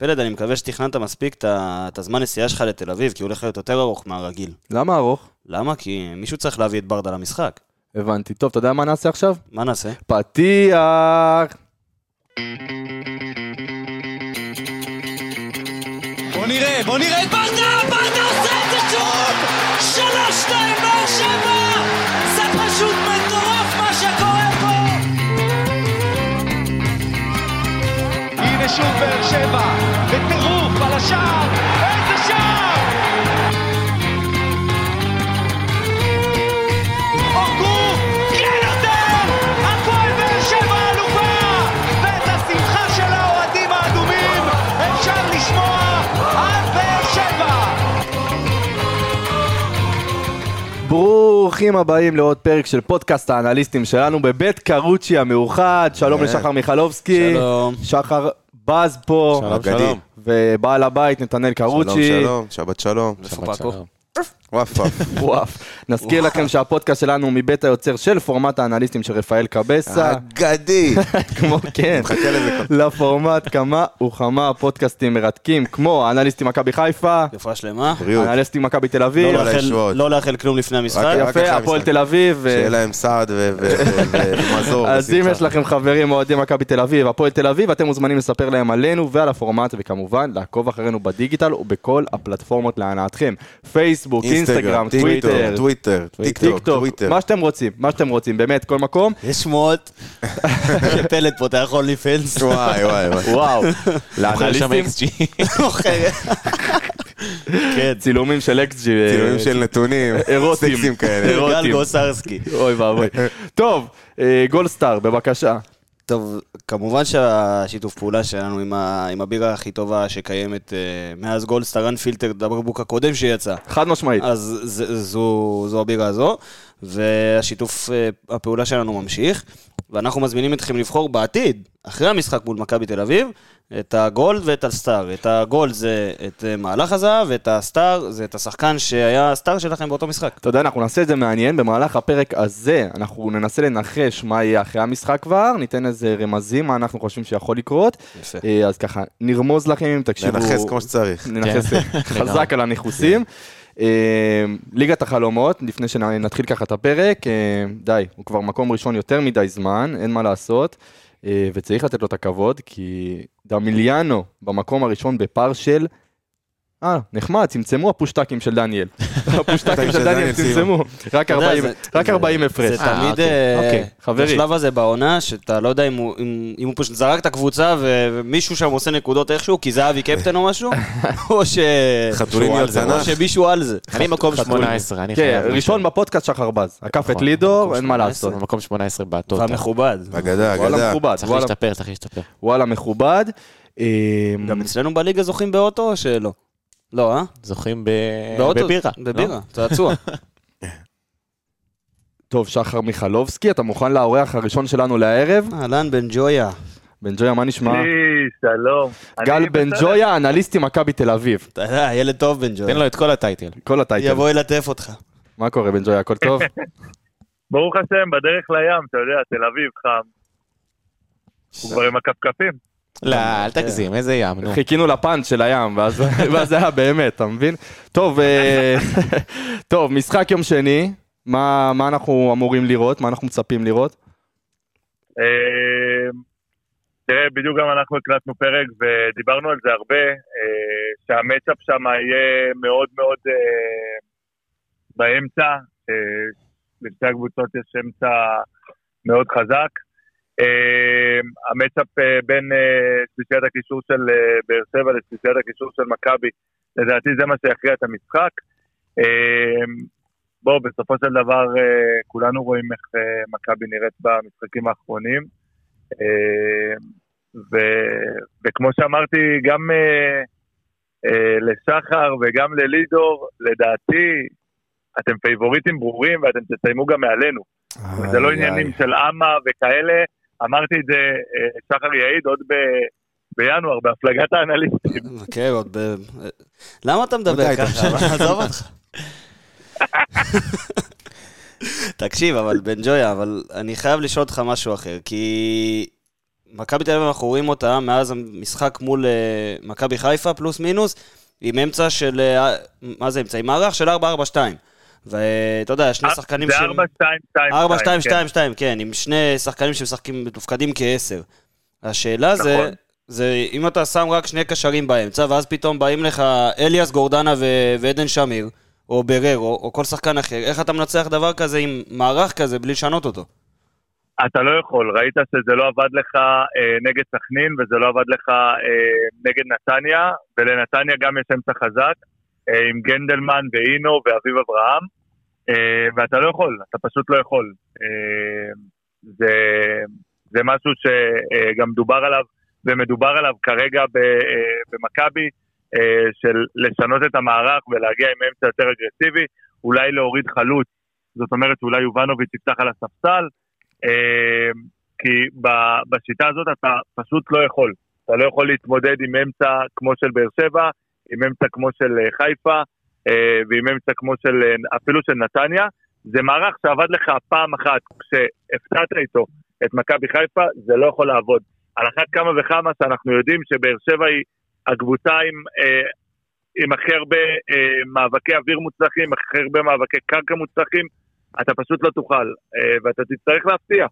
פלד, אני מקווה שתכננת מספיק את הזמן נסיעה שלך לתל אביב, כי הוא הולך להיות יותר ארוך מהרגיל. למה ארוך? למה? כי מישהו צריך להביא את ברדה למשחק. הבנתי. טוב, אתה יודע מה נעשה עכשיו? מה נעשה? פתיח! בוא נראה, בוא נראה את ברדה! ברדה עושה את זה שוב! שלוש, שתיים, באר שבע! זה פשוט מטורף הנה שוב באר שבע, בטירוף על השער! איזה שער! ברוכים הבאים לעוד פרק של פודקאסט האנליסטים שלנו בבית קרוצ'י המאוחד. שלום כן. לשחר מיכלובסקי. שלום. שחר בז פה. שלום. שלום. ובעל הבית נתנאל קרוצ'י. שלום, שלום, שבת שלום. שבת? שלום. וואף וואף. וואף. נזכיר לכם שהפודקאסט שלנו הוא מבית היוצר של פורמט האנליסטים של רפאל קבסה. אגדי. כמו כן, מחכה לזה לפורמט כמה וכמה פודקאסטים מרתקים, כמו אנליסטים מכבי חיפה, רפואה שלמה. בריאות. אנליסטים מכבי תל לא אביב, הישועות. לא לאחל כלום לפני המשחק. יפה, הפועל. תל אביב. ו- שיהיה להם סעד ומזור. אז אם. יש לכם חברים אוהדי מכבי תל אביב, הפועל תל אביב, אתם מוזמנים לספר להם עלינו ועל הפורמט, וכמובן לעקוב אחרינו בדיגיטל ובכל הפלטפורמות להנאתכם. פייסבוק, אינסטגרם, טוויטר, טוויטר, טיק טוק. מה שאתם רוצים, מה שאתם רוצים, באמת, כל מקום. יש שמועות שפלד פותח OnlyFans. וואי וואי וואי. וואו, לאנליסטים. כן. צילומים של xG. צילומים של נתונים. אירוטיים. סקסים כאלה. גל גוסרסקי. אוי ואבוי. טוב, אה, גולדסטאר, בבקשה. טוב, כמובן שהשיתוף פעולה שלנו עם, ה... עם הבירה הכי טובה שקיימת uh, מאז גולדסטאר אנפילטר, הבקבוק הקודם שיצא. חד משמעית. אז זה, זו, זו הבירה הזו, והשיתוף uh, הפעולה שלנו ממשיך, ואנחנו מזמינים אתכם לבחור בעתיד, אחרי המשחק מול מכבי תל אביב, את הגולד ואת הסטאר. את הגולד זה את uh, מהלך הזהב, ואת הסטאר זה את השחקן שהיה הסטאר שלכם באותו משחק. אתה יודע, אנחנו נעשה את זה מעניין, במהלך הפרק הזה אנחנו ננסה לנחש מה יהיה אחרי המשחק כבר, ניתן איזה רמזים, מה אנחנו חושבים שיכול לקרות. יפה. אה, אז ככה, נרמוז לכם אם תקשיבו. לנכס כמו שצריך. ננכס חזק על הניחוסים. אה, ליגת החלומות, לפני שנתחיל ככה את הפרק, אה, די, הוא כבר מקום ראשון יותר מדי זמן, אין מה לעשות, אה, וצריך לתת לו את הכבוד, כי דמיליאנו במקום הראשון בפער של... אה, נחמד, צמצמו הפושטקים של דניאל. הפושטקים של דניאל צמצמו, רק אתה יודע, 40 זה- רק זה- 40 הפרש. זה תמיד, אוקיי, אה, אוקיי, חברי. בשלב הזה בעונה, שאתה לא יודע אם הוא, פשוט זרק את הקבוצה ומישהו שם עושה נקודות איכשהו, כי זהבי קפטן או משהו, או ש... זה, תנ"ך. או שמישהו על זה. אני מקום חתול. 18, אני כן, חייב. ראשון בפודקאסט שחר בז, עקף את נכון, לידור, מקום אין מה 18, לעשות. במקום 18 בטוטל. והמכובד. אגדה, וואלה אגדה. מכובד, צריך להשתפר, צריך להשתפר. וואלה מכובד. אה, גם אצלנו בליגה זוכים באוטו או שלא? לא, אה? זוכים ב- באוטו. בבירה. בבירה, לא? צעצוע. טוב, שחר מיכלובסקי, אתה מוכן לאורח הראשון שלנו לערב? אהלן בן ג'ויה. בן ג'ויה, מה נשמע? היי, שלום. גל בן. ג'ויה, אנליסטי מכבי תל אביב. אתה יודע, ילד טוב בן תן ג'ויה. לו את כל הטייטל. כל הטייטל. יבוא ילטף אותך. מה קורה בן ג'ויה, הכל טוב? ברוך השם, בדרך לים, אתה יודע, תל אביב חם. הוא כבר עם הכפכפים. לא, אל תגזים, איזה ים, נו. חיכינו לפאנץ' של הים, ואז זה היה באמת, אתה מבין? טוב, אה, טוב, משחק יום שני, מה מה אנחנו אמורים לראות? מה אנחנו מצפים לראות? אה, תראה, בדיוק גם אנחנו הקלטנו פרק ודיברנו על זה הרבה, אה, שהמצ'אפ שם יהיה מאוד מאוד באמצע. לשתי הקבוצות יש אמצע מאוד חזק. אה, המצ'אפ אה, בין אה, שלישיית הקישור של אה, באר שבע לשלישיית הקישור של מכבי, לדעתי זה מה שיכריע את המשחק. אה, בואו, בסופו של דבר כולנו רואים איך מכבי נראית במשחקים האחרונים. אה, ו, וכמו שאמרתי, גם לשחר וגם ללידור, לדעתי, אתם פייבוריטים ברורים ואתם תסיימו גם מעלינו. זה לא עניינים של אמה וכאלה, אמרתי את זה, אה, שחר יעיד עוד ב... בינואר, בהפלגת האנליסטים. כן, עוד ב... למה אתה מדבר ככה? עזוב אותך. תקשיב, אבל בן ג'ויה, אבל אני חייב לשאול אותך משהו אחר, כי מכבי תל אביב אנחנו רואים אותה מאז המשחק מול אה, מכבי חיפה פלוס מינוס, עם אמצע של, אה, מה זה אמצע? עם מערך של 4-4-2. ואתה יודע, שני שחקנים זה של... 4, 2, 2, 4, 2, 2, 2, כן, עם שני שחקנים שמשחקים, מתופקדים כעשר. השאלה זה, נכון. זה אם אתה שם רק שני קשרים באמצע, ואז פתאום באים לך אליאס גורדנה ו- ועדן שמיר, או בררו, או כל שחקן אחר, איך אתה מנצח דבר כזה עם מערך כזה בלי לשנות אותו? אתה לא יכול, ראית שזה לא עבד לך אה, נגד סכנין וזה לא עבד לך אה, נגד נתניה, ולנתניה גם יש אמצע חזק, אה, עם גנדלמן ואינו ואביב אברהם, אה, ואתה לא יכול, אתה פשוט לא יכול. אה, זה, זה משהו שגם דובר עליו ומדובר עליו כרגע אה, במכבי, אה, של לשנות את המערך ולהגיע עם אמצע יותר אגרסיבי, אולי להוריד חלוץ, זאת אומרת אולי יובנוביץ' יפתח על הספסל, אה, כי בשיטה הזאת אתה פשוט לא יכול. אתה לא יכול להתמודד עם אמצע כמו של באר שבע, עם אמצע כמו של אה, חיפה, אה, ועם אמצע כמו של, אה, אפילו של נתניה. זה מערך שעבד לך פעם אחת, כשהפתעת איתו את מכבי חיפה, זה לא יכול לעבוד. על אחת כמה וכמה שאנחנו יודעים שבאר שבע היא הקבוצה עם, אה, עם הכי הרבה אה, מאבקי אוויר מוצלחים, הכי הרבה מאבקי קרקע מוצלחים, אתה פשוט לא תוכל, אה, ואתה תצטרך להפתיע.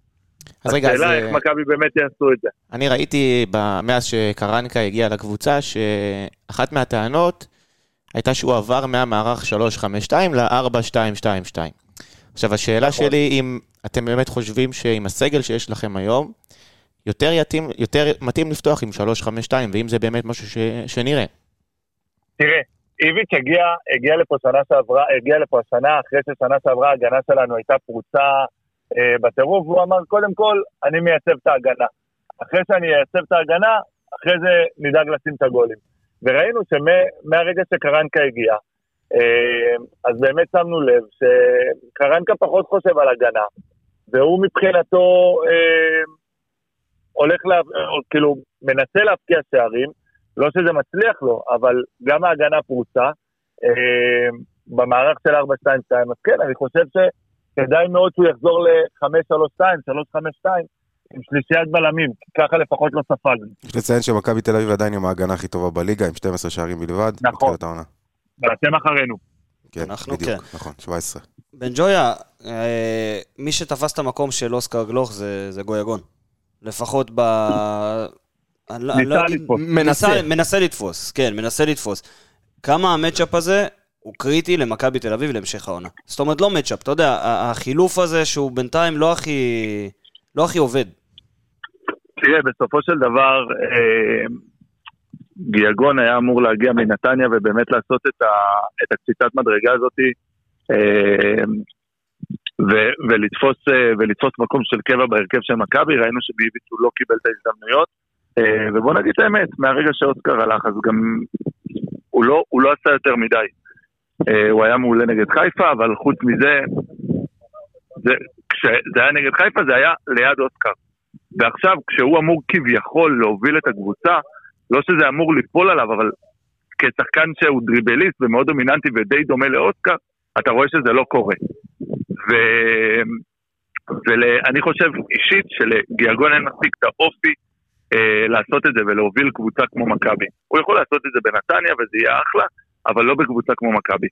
אז רגע, השאלה אה, איך מכבי באמת יעשו את זה. אני ראיתי מאז שקרנקה הגיע לקבוצה, שאחת מהטענות הייתה שהוא עבר מהמערך 352 ל-4222. עכשיו, השאלה נכון. שלי, אם אתם באמת חושבים שעם הסגל שיש לכם היום, יותר, יתאים, יותר מתאים לפתוח עם 352, ואם זה באמת משהו ש... שנראה. תראה, איביץ' הגיע, הגיע לפה שנה שעברה, הגיע לפה השנה, אחרי ששנה שעברה ההגנה שלנו הייתה פרוצה אה, בטירוף, והוא אמר, קודם כל, אני מייצב את ההגנה. אחרי שאני אייצב את ההגנה, אחרי זה נדאג לשים את הגולים. וראינו שמהרגע שקרנקה הגיע, אה, אז באמת שמנו לב שקרנקה פחות חושב על הגנה, והוא מבחינתו אה, הולך, לה, כאילו, מנסה להבקיע שערים, לא שזה מצליח לו, אבל גם ההגנה פרוצה. אה, במערך של 4-2-2, אז כן, אני חושב שכדאי מאוד שהוא יחזור ל-5-3-2, 3-5-2, עם שלישיית בלמים, ככה לפחות לא ספגנו. יש לציין שמכבי תל אביב עדיין עם ההגנה הכי טובה בליגה, עם 12 שערים בלבד. נכון. ואתם אחרינו. כן, אנחנו בדיוק, כן. נכון, 17. בן ג'ויה, אה, מי שתפס את המקום של אוסקר גלוך זה, זה גויגון. לפחות ב... אני לא- לא ניסה לתפוס. מנסה. מנסה לתפוס, כן, מנסה לתפוס. כמה המצ'אפ הזה הוא קריטי למכבי תל אביב להמשך העונה. זאת אומרת, לא מצ'אפ, אתה יודע, החילוף הזה שהוא בינתיים לא הכי, לא הכי עובד. תראה, בסופו של דבר, אה, גיאגון היה אמור להגיע מנתניה ובאמת לעשות את, ה, את הקפיצת מדרגה הזאת אה, ו- ולתפוס, אה, ולתפוס מקום של קבע בהרכב של מכבי, ראינו שביביץ' הוא לא קיבל את ההזדמנויות. ובוא נגיד את האמת, מהרגע שאוסקר הלך, אז גם הוא לא, הוא לא עשה יותר מדי. אה, הוא היה מעולה נגד חיפה, אבל חוץ מזה, זה, כשזה היה נגד חיפה זה היה ליד אוסקר. ועכשיו, כשהוא אמור כביכול להוביל את הקבוצה, לא שזה אמור ליפול עליו, אבל כשחקן שהוא דריבליסט ומאוד דומיננטי ודי דומה לאוסקר, אתה רואה שזה לא קורה. ו... ואני חושב אישית שלגיאגון אין מספיק את האופי אה, לעשות את זה ולהוביל קבוצה כמו מכבי. הוא יכול לעשות את זה בנתניה וזה יהיה אחלה, אבל לא בקבוצה כמו מכבי.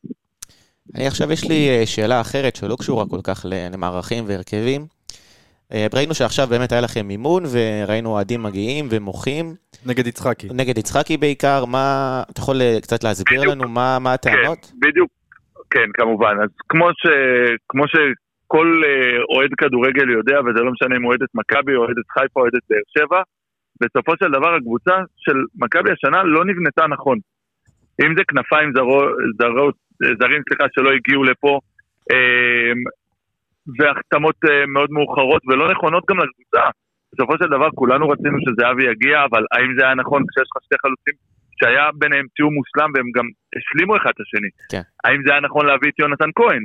אני עכשיו, יש לי אה, שאלה אחרת שלא קשורה כל כך למערכים והרכבים. אה, ראינו שעכשיו באמת היה לכם מימון, וראינו אוהדים מגיעים ומוחים, נגד יצחקי. נגד יצחקי בעיקר, מה, אתה יכול אה, קצת להסביר בדיוק. לנו מה, מה הטענות? כן, בדיוק. כן, כמובן. אז כמו, ש... כמו שכל אוהד כדורגל יודע, וזה לא משנה אם הוא אוהד את מכבי, או אוהד את חיפה, או אוהד את באר שבע, בסופו של דבר הקבוצה של מכבי השנה לא נבנתה נכון. אם זה כנפיים זרו, זרו, זרים, סליחה, שלא הגיעו לפה, אה, והחתמות אה, מאוד מאוחרות ולא נכונות גם לקבוצה. בסופו של דבר כולנו רצינו שזהבי יגיע, אבל האם זה היה נכון כשיש לך שתי חלוצים שהיה ביניהם תיאום מושלם והם גם השלימו אחד את השני? כן. האם זה היה נכון להביא את יונתן כהן?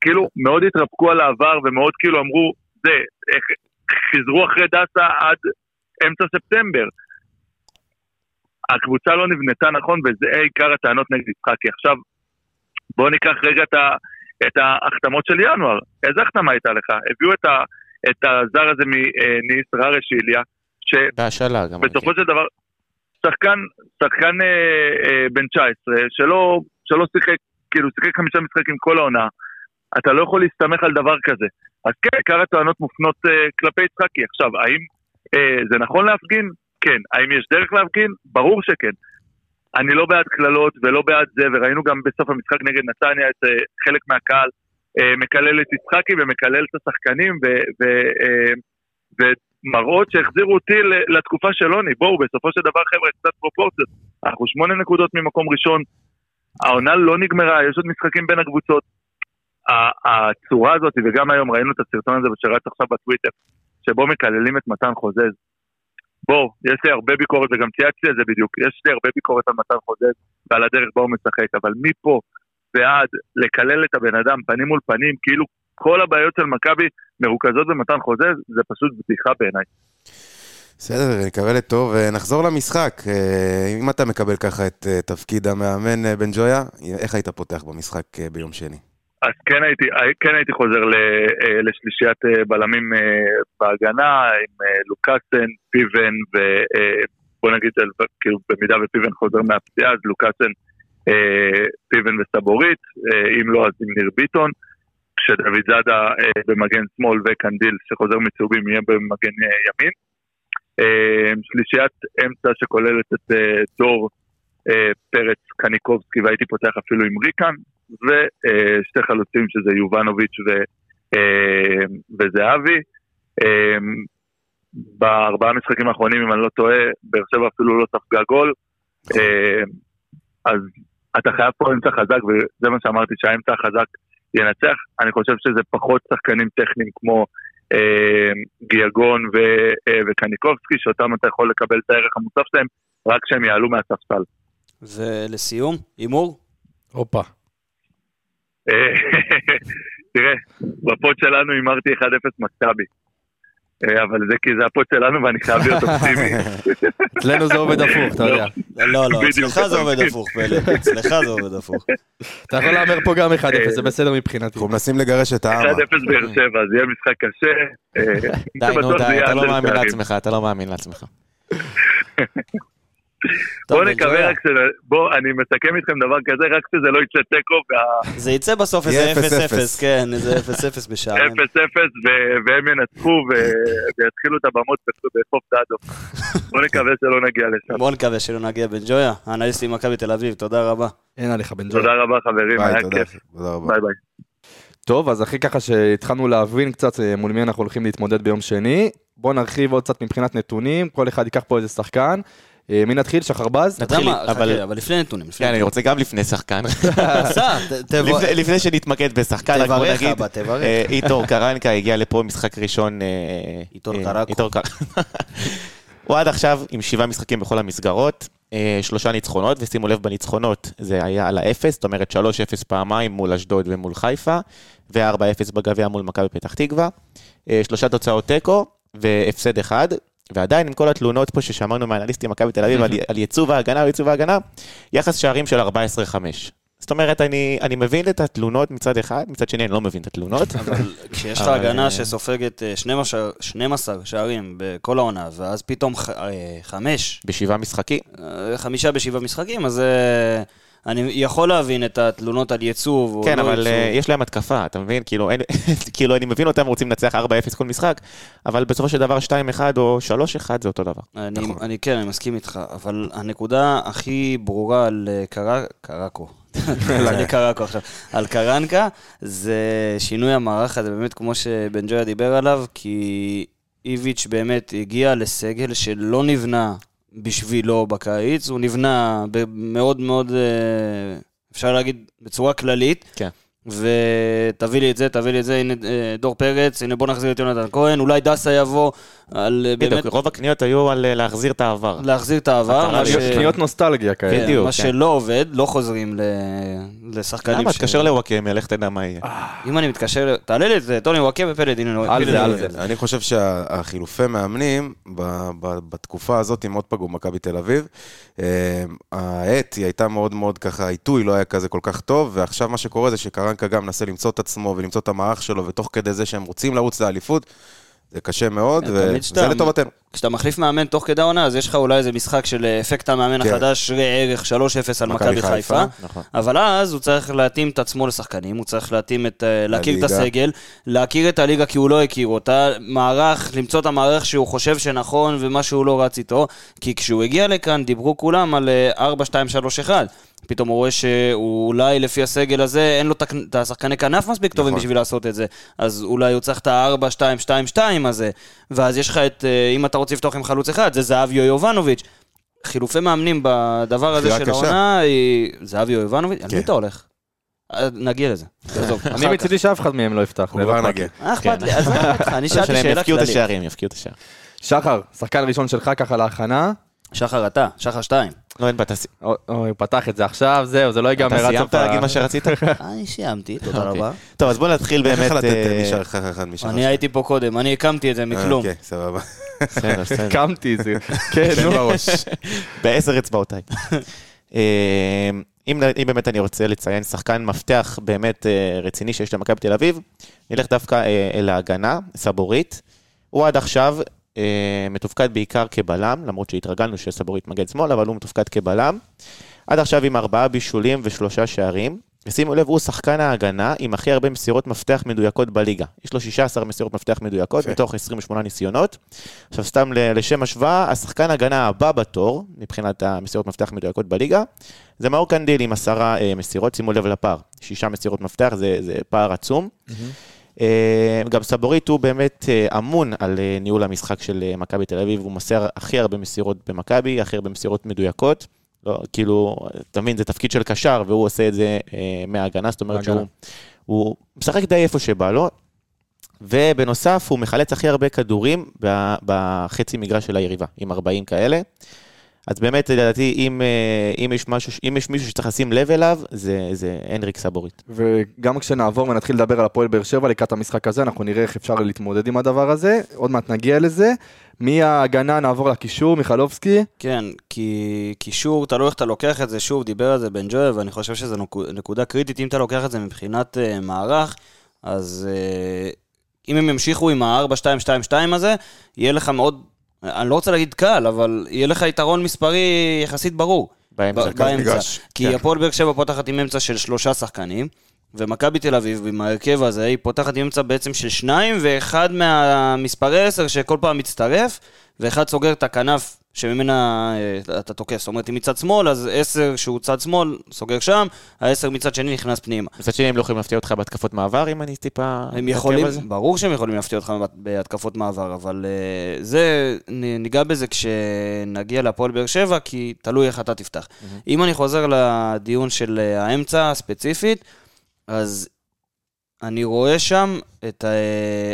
כאילו, מאוד התרפקו על העבר ומאוד כאילו אמרו, זה, איך, חיזרו אחרי דסה עד אמצע ספטמבר. הקבוצה לא נבנתה נכון וזה עיקר הטענות נגד יצחקי. עכשיו, בואו ניקח רגע את, ה, את ההחתמות של ינואר. איזה החתמה הייתה לך? הביאו את, ה, את הזר הזה מניס, ררש איליה, גם. שבסופו. של דבר, שחקן, שחקן אה, אה, בן 19, שלא, שלא שיחק, כאילו שיחק חמישה משחקים כל העונה, אתה לא יכול להסתמך על דבר כזה. אז כן, עיקר הטענות מופנות אה, כלפי יצחקי. עכשיו, האם אה, זה נכון להפגין? כן. האם יש דרך להפגין? ברור שכן. אני לא בעד קללות ולא בעד זה, וראינו גם בסוף המשחק נגד נתניה את אה, חלק מהקהל אה, מקלל את יצחקי ומקלל את השחקנים, אה, ומראות שהחזירו אותי לתקופה של עוני. בואו, בסופו של דבר, חבר'ה, קצת פרופורציות. אנחנו שמונה נקודות ממקום ראשון, העונה לא נגמרה, יש עוד משחקים בין הקבוצות. הצורה הזאת, וגם היום ראינו את הסרטון הזה שרץ עכשיו בטוויטר, שבו מקללים את מתן חוזז. בואו, יש לי הרבה ביקורת, וגם צייצתי על זה בדיוק, יש לי הרבה ביקורת על מתן חוזז ועל הדרך בה הוא משחק, אבל מפה ועד לקלל את הבן אדם פנים מול פנים, כאילו כל הבעיות של מכבי מרוכזות במתן חוזז, זה פשוט בדיחה בעיניי. בסדר, נקווה לטוב. אה, נחזור למשחק. אה, אם אתה מקבל ככה את אה, תפקיד המאמן בן ג'ויה, איך היית פותח במשחק ביום שני? אז כן הייתי, כן הייתי חוזר אה, לשלישיית אה, בלמים אה, בהגנה, עם לוקאסן, פיבן ובוא נגיד, כאילו במידה ופיבן חוזר מהפציעה, אז לוקאסן, פיבן וסבורית, אם לא אז עם ניר ביטון, כשדוד זאדה במגן שמאל וקנדיל שחוזר מצהובים יהיה במגן ימין. שלישיית אמצע שכוללת את דור פרץ קניקובסקי והייתי פותח אפילו עם ריקן ושתי חלוצים שזה יובנוביץ' ו, אה, וזהבי. אה, בארבעה משחקים האחרונים, אם אני לא טועה, באר שבע אפילו לא ספגה גול. אה, אז אתה חייב פה אמצע חזק, וזה מה שאמרתי, שהאמצע החזק ינצח. אני חושב שזה פחות שחקנים טכניים כמו אה, גיאגון ו, אה, וקניקובסקי, שאותם אתה יכול לקבל את הערך המוסף שלהם, רק כשהם יעלו מהספסל. ולסיום, הימור? הופה. אה, תראה, ב pod שלנו הימרתי 1-0 מכבי. אה, אבל זה כי זה ה pod שלנו ואני חייב להיות אופטימי. אצלנו זה עובד הפוך, אתה יודע. לא, לא, בדיוק, אצלך זה עובד. הפוך, פלד. אצלך זה עובד הפוך. אתה יכול להמר פה גם 1-0, זה בסדר מבחינתי. אנחנו מנסים לגרש את העם. 1-0 באר שבע, זה יהיה משחק קשה. אה, די, נו, די, אתה לא מאמין. לעצמך, אתה לא מאמין לעצמך. בוא נקווה ג'ויה. רק ש... בוא, אני מסכם איתכם דבר כזה, רק שזה לא יצא תיקו, וה- זה יצא בסוף איזה יהיה 0-0, 0-0. כן, איזה 0-0 בשערים. 0-0, ו- והם ינצחו ו- ויתחילו את הבמות בחוף דאדו. בוא נקווה שלא נגיע לשם. בוא נקווה שלא נגיע בן ג'ויה, האנליסטים מכבי תל אביב, תודה רבה. אין עליך בן ג'וי. תודה רבה חברים, היה. כיף. ביי ביי. טוב, אז אחרי ככה שהתחלנו להבין קצת אה, מול מי אנחנו הולכים להתמודד ביום שני, בואו נרחיב עוד קצת מבחינת נתונים, כל אחד ייקח פה איזה שחקן. אה, מי נתחיל? שחרבז? נתחיל, אבל- לפני נתונים, כן, אני. רוצה גם לפני שחקן. לפני- שנתמקד בשחקן, רק בוא תברך, נגיד, אבא, תברך. אה, איטור קרנקה הגיע לפה משחק ראשון. אה, איטור אה, קרקו. הוא עד עכשיו עם שבעה משחקים בכל המסגרות, שלושה ניצחונות, ושימו לב בניצחונות זה היה על האפס, זאת אומרת 3-0 פעמיים מול אשדוד ומול חיפה, ו-4-0 בגביע מול מכבי פתח תקווה, שלושה תוצאות תיקו והפסד אחד. ועדיין עם כל התלונות פה ששמענו מהאנליסטים מכבי תל אביב על, על ייצוב ההגנה וייצוב ההגנה, יחס שערים של 14-5. זאת אומרת, אני, אני מבין את התלונות מצד אחד, מצד שני אני לא מבין את התלונות. אבל כשיש לך הגנה אה, שסופגת אה, 12 12 שערים בכל העונה, ואז פתאום ח- אה, חמש, בשבעה משחקים. אה, חמישה בשבעה משחקים, אז אה, אני יכול להבין את התלונות על ייצוב. כן, לא אבל ייצוב. אה, יש להם התקפה, אתה מבין? כאילו, אין, כאילו, אני מבין אותם רוצים לנצח 4-0 כל משחק, אבל בסופו של דבר 2-1 או 3-1 זה אותו דבר. אני, נכון. אני כן, אני מסכים איתך, אבל הנקודה הכי ברורה על אה, קרא- קרקו, אני קרקו עכשיו, על קרנקה, זה שינוי המערך הזה, באמת כמו שבן ג'ויה דיבר עליו, כי איביץ' באמת הגיע לסגל שלא נבנה בשבילו בקיץ, הוא נבנה מאוד מאוד, אה, אפשר להגיד, בצורה כללית. כן. ותביא לי את זה, תביא לי את זה, הנה אה, דור פרץ, הנה בוא נחזיר את יונתן כהן, אולי דסה יבוא על אה, באמת בדיוק, רוב הקניות היו על אה, להחזיר את העבר. להחזיר את העבר, ש... קניות נוסטלגיה כאלה. כן, בדיוק, מה כן. שלא עובד, לא חוזרים ל... לשחקנים. למה? ש- תתקשר לוואקמה, לך תדע מה יהיה. אם אני מתקשר, תעלה לי את זה, טוני וואקה ופלד, הנה, על זה, על. זה. אני חושב שהחילופי מאמנים ב- ב- בתקופה הזאת מאוד פגעו במכבי תל אביב. העט היא הייתה מאוד מאוד ככה, העיתוי לא היה כזה כל כך טוב, ועכשיו מה שקורה זה שקרנקה גם מנסה למצוא את עצמו ולמצוא את המערך שלו, ותוך כדי זה שהם רוצים לרוץ לאליפות, זה קשה מאוד, וזה לטובתנו. כשאתה מחליף מאמן תוך כדי העונה, אז יש לך אולי איזה משחק של אה, אפקט המאמן כן. החדש, ראה ערך 3-0 על מכבי חיפה. חיפה. נכון. אבל אז הוא צריך להתאים את עצמו לשחקנים, הוא צריך להתאים את, אה, להכיר את הליגה. הסגל, להכיר את הליגה כי הוא לא הכיר אותה, מערך, למצוא את המערך שהוא חושב שנכון ומה שהוא לא רץ איתו, כי כשהוא הגיע לכאן דיברו כולם על אה, 4-2-3-1. פתאום הוא רואה שאולי לפי הסגל הזה אין לו את השחקני כנף מספיק טובים נכון. בשביל לעשות את זה. אז אולי הוא צריך את ה-4-2-2-2 הזה. ואז יש לך את, אה, אם אתה רוצה לפתוח עם חלוץ אחד, זה זהביו יובנוביץ'. חילופי מאמנים בדבר הזה של. העונה, היא... זהביו יובנוביץ', על כן. מי אתה הולך? אה, נגיע לזה. עזוב, אני. מצידי שאף אחד מהם לא יפתח. לא כבר אכפת נגיע. לי. אה, אכפת לי, עזוב אותך, אני שאלתי שלהם שאלה יפקיעו את כללית. השערים, יפקיעו את השער. שחר, שחקן ראשון שלך ככה להכנה. שחר אתה, שחר שתיים. לא, אין אתה סי- אוי, הוא פתח את זה עכשיו, זהו, זה לא ייגמר. אתה עד סיימת סוף ה- להגיד מה שרצית? אני סיימתי, תודה אוקיי. רבה. טוב, אז בוא נתחיל איך באמת... לתת אה, נשאר לך אחד משחר? אני הייתי פה קודם, אני הקמתי את זה מכלום. אוקיי, סבבה. הקמתי את זה. כן, תן נו. בראש. בעשר אצבעותיי. אה, אם, אם באמת אני רוצה לציין שחקן מפתח באמת אה, רציני שיש למכבי תל אביב, נלך דווקא אל ההגנה, סבורית. הוא עד עכשיו מתופקד בעיקר כבלם, למרות שהתרגלנו שסבורית מגן שמאל, אבל הוא מתופקד כבלם. עד עכשיו עם ארבעה בישולים ושלושה שערים. ושימו לב, הוא שחקן ההגנה עם הכי הרבה מסירות מפתח מדויקות בליגה. יש לו 16 מסירות מפתח מדויקות יפה. מתוך 28 ניסיונות. עכשיו, סתם לשם השוואה, השחקן ההגנה הבא בתור, מבחינת המסירות מפתח מדויקות בליגה, זה מאור קנדיל עם עשרה אה, מסירות, שימו לב לפער. שישה מסירות מפתח, זה, זה פער עצום. אה, גם סבורית הוא באמת אה, אמון על אה, ניהול המשחק של אה, מכבי תל אביב, הוא מוסר הכי הרבה מסירות במכבי, הכי הרבה מסירות מדויקות. לא, כאילו, אתה מבין, זה תפקיד של קשר, והוא עושה את זה אה, מההגנה, זאת אומרת. שהוא הוא משחק די איפה שבא לו, ובנוסף הוא מחלץ הכי הרבה כדורים בחצי מגרש של היריבה, עם 40 כאלה. אז באמת, לדעתי, אם, אה, אם, יש, משהו, אם יש מישהו שצריך לשים לב אליו, זה, זה הנריק סבורית. וגם כשנעבור ונתחיל לדבר על הפועל באר שבע לקראת המשחק הזה, אנחנו נראה איך אפשר להתמודד עם הדבר הזה. עוד מעט נגיע לזה. מההגנה נעבור לקישור, מיכלובסקי. כן, כי קישור, תלוי איך אתה לוקח את זה, שוב, דיבר על זה בן ג'וי, ואני חושב שזו נקו- נקודה קריטית, אם אתה לוקח את זה מבחינת uh, מערך, אז uh, אם הם ימשיכו עם ה-4-2-2-2 הזה, יהיה לך מאוד, אני לא רוצה להגיד קל, אבל יהיה לך יתרון מספרי יחסית ברור. באמצע. ב- באמצע. כי כן. הפועל באר שבע פותחת עם אמצע של שלושה שחקנים, ומכבי תל אביב, עם ההרכב הזה, היא פותחת עם אמצע בעצם של שניים, ואחד מהמספרי עשר שכל פעם מצטרף, ואחד סוגר את הכנף שממנה אה, אתה תוקף. זאת אומרת, אם מצד שמאל, אז עשר שהוא צד שמאל, סוגר שם, העשר מצד שני נכנס פנימה. מצד שני, הם לא יכולים להפתיע אותך בהתקפות מעבר, אם אני טיפה... הם יכולים? ברור שהם יכולים להפתיע אותך בהתקפות מעבר, אבל uh, זה, ניגע בזה כשנגיע להפועל באר שבע, כי תלוי איך אתה תפתח. אם אני חוזר לדיון של uh, האמצע הספציפית, אז אני רואה שם את ה...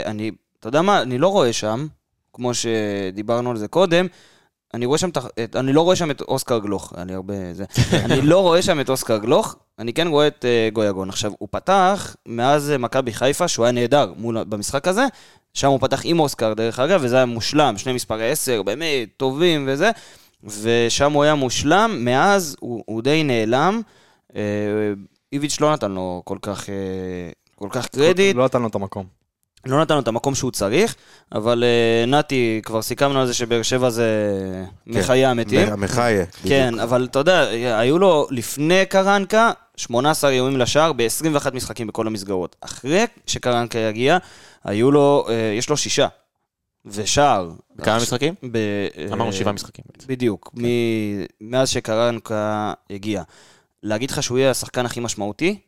אני, אתה יודע מה, אני לא רואה שם, כמו שדיברנו על זה קודם, אני רואה שם, את אני לא רואה שם את אוסקר גלוך, אני הרבה זה, אני לא רואה שם את אוסקר גלוך, אני כן רואה את uh, גויגון. עכשיו, הוא פתח מאז uh, מכבי חיפה, שהוא היה נהדר מול, במשחק הזה, שם הוא פתח עם אוסקר, דרך אגב, וזה היה מושלם, שני מספרי 10, באמת, טובים וזה, ושם הוא היה מושלם, מאז הוא, הוא די נעלם. אה, איביץ' לא נתן לו כל כך, אה, כל כך קרדיט, לא נתן לו את המקום. לא נתן לו את המקום שהוא צריך, אבל אה, נתי, כבר סיכמנו על זה שבאר שבע זה מחיי המתים. מחיה. כן, אבל אתה יודע, היו לו לפני קרנקה 18 איומים לשער ב-21 משחקים בכל המסגרות. אחרי שקרנקה יגיע, היו לו, אה, יש לו שישה. ושער. בכמה משחקים? ב, אמרנו שבעה משחקים. בדיוק, מ- מאז שקרנקה הגיע. להגיד לך שהוא יהיה השחקן הכי משמעותי?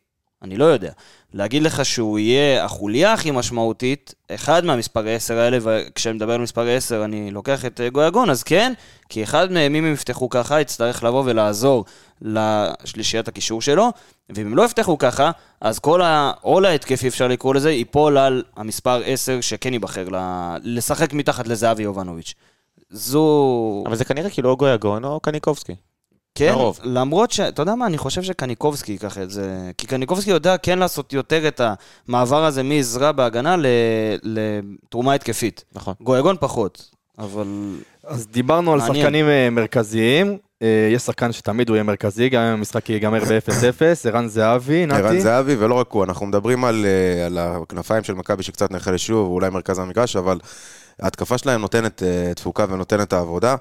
אני לא יודע. להגיד לך שהוא יהיה החוליה הכי משמעותית, אחד מהמספרי 10 האלה, וכשאני מדבר על מספרי 10 אני לוקח את אה, גויגון, אז כן, כי אחד מהם, אם הם יפתחו ככה, יצטרך לבוא ולעזור לשלישיית הקישור שלו, ואם הם לא יפתחו ככה, אז כל העול ההתקפי, אפשר לקרוא לזה, ייפול על המספר 10 שכן ייבחר לשחק מתחת לזהבי יובנוביץ'. זו... אבל זה כנראה כאילו או גויגון או קניקובסקי. כן, לרוב. למרות ש... אתה יודע מה, אני חושב שקניקובסקי ייקח את זה. כי קניקובסקי יודע כן לעשות יותר את המעבר הזה מעזרה בהגנה ל... לתרומה התקפית. נכון. גויגון פחות, אבל... אז דיברנו על מעניין. שחקנים אה, מרכזיים. אה, יש שחקן שתמיד הוא יהיה מרכזי, גם אם המשחק ייגמר ב-0-0, ערן זהבי, ערן נתי. זהבי, ולא רק הוא, אנחנו מדברים על, אה, על הכנפיים של מכבי שקצת נחלשו, ואולי מרכז המגרש, אבל ההתקפה שלהם נותנת אה, תפוקה ונותנת העבודה.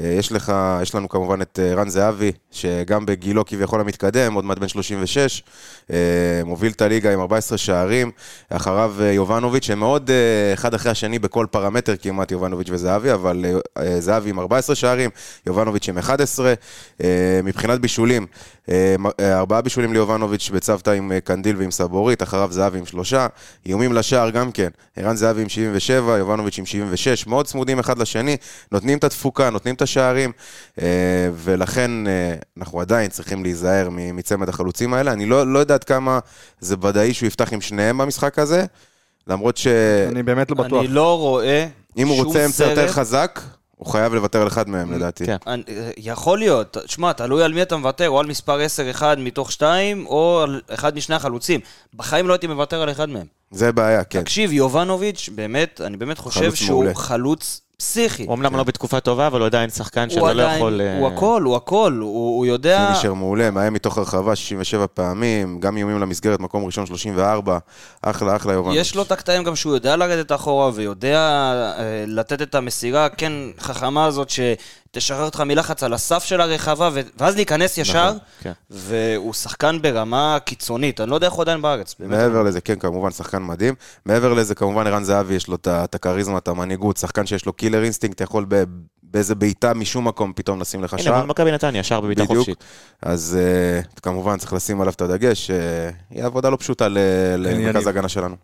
אה, יש לך, יש לנו כמובן את אה, רן זהבי, שגם בגילו כביכול המתקדם, עוד מעט בן 36, אה, מוביל את הליגה עם 14 שערים, אחריו יובנוביץ', הם מאוד אחד אחרי השני בכל פרמטר כמעט, יובנוביץ' וזהבי, אבל זהבי עם 14 שערים, יובנוביץ' עם 11. אה, מבחינת בישולים, ארבעה בישולים ליובנוביץ' בצוותא עם קנדיל ועם סבורית, אחריו זהבי עם שלושה. איומים לשער גם כן, ערן זהבי עם 77, יובנוביץ' עם 76, מאוד צמודים אחד לשני, נותנים את התפוקה, נותנים את השערים, אה, ולכן אה, אנחנו עדיין צריכים להיזהר מצמד החלוצים האלה. אני לא, לא יודע עד כמה זה ודאי שהוא יפתח עם שניהם במשחק הזה, למרות שאם אני באמת לא בטוח. אני לא רואה הוא שום רוצה אמצע יותר סרט- חזק, הוא חייב לוותר על אחד מהם לדעתי. כן. אני- יכול להיות, שמע, תלוי על מי אתה מוותר, או על מספר 10 אחד מתוך שתיים, או על אחד משני החלוצים. בחיים לא הייתי מוותר על אחד מהם. זה בעיה, כן. תקשיב, יובנוביץ', באמת, אני באמת חושב שהוא מעולה. חלוץ פסיכי. הוא אמנם לא בתקופה טובה, אבל הוא עדיין שחקן שאתה לא יכול... אה, הוא הכל, הוא הכל, הוא הוא יודע... פינישר מעולה, מאיים מתוך הרחבה 67 פעמים, גם איומים למסגרת, מקום ראשון 34, אחלה, אחלה יובנוביץ'. יש לו את הקטעים גם שהוא יודע לרדת אחורה ויודע אה, לתת את המסירה, כן, חכמה הזאת שתשחרר אותך מלחץ על הסף של הרחבה, ו- ואז להיכנס ישר, כן. והוא שחקן ברמה קיצונית, אני לא יודע איך הוא עדיין בארץ. באמת. מעבר לזה, כן, כמובן, שחקן מדהים. מעבר לזה, כמובן, ערן זהבי, יש לו את הכריזמה, את המנהיגות, שחקן שיש לו killer instinct, יכול ב- באיזה בעיטה משום מקום פתאום לשים לך הנה, שער. מול מכבי נתניה, שער בדיוק. חופשית. אז uh, כמובן צריך לשים עליו את הדגש, uh, היא עבודה לא פשוטה ל- למרכז. ההגנה שלנו.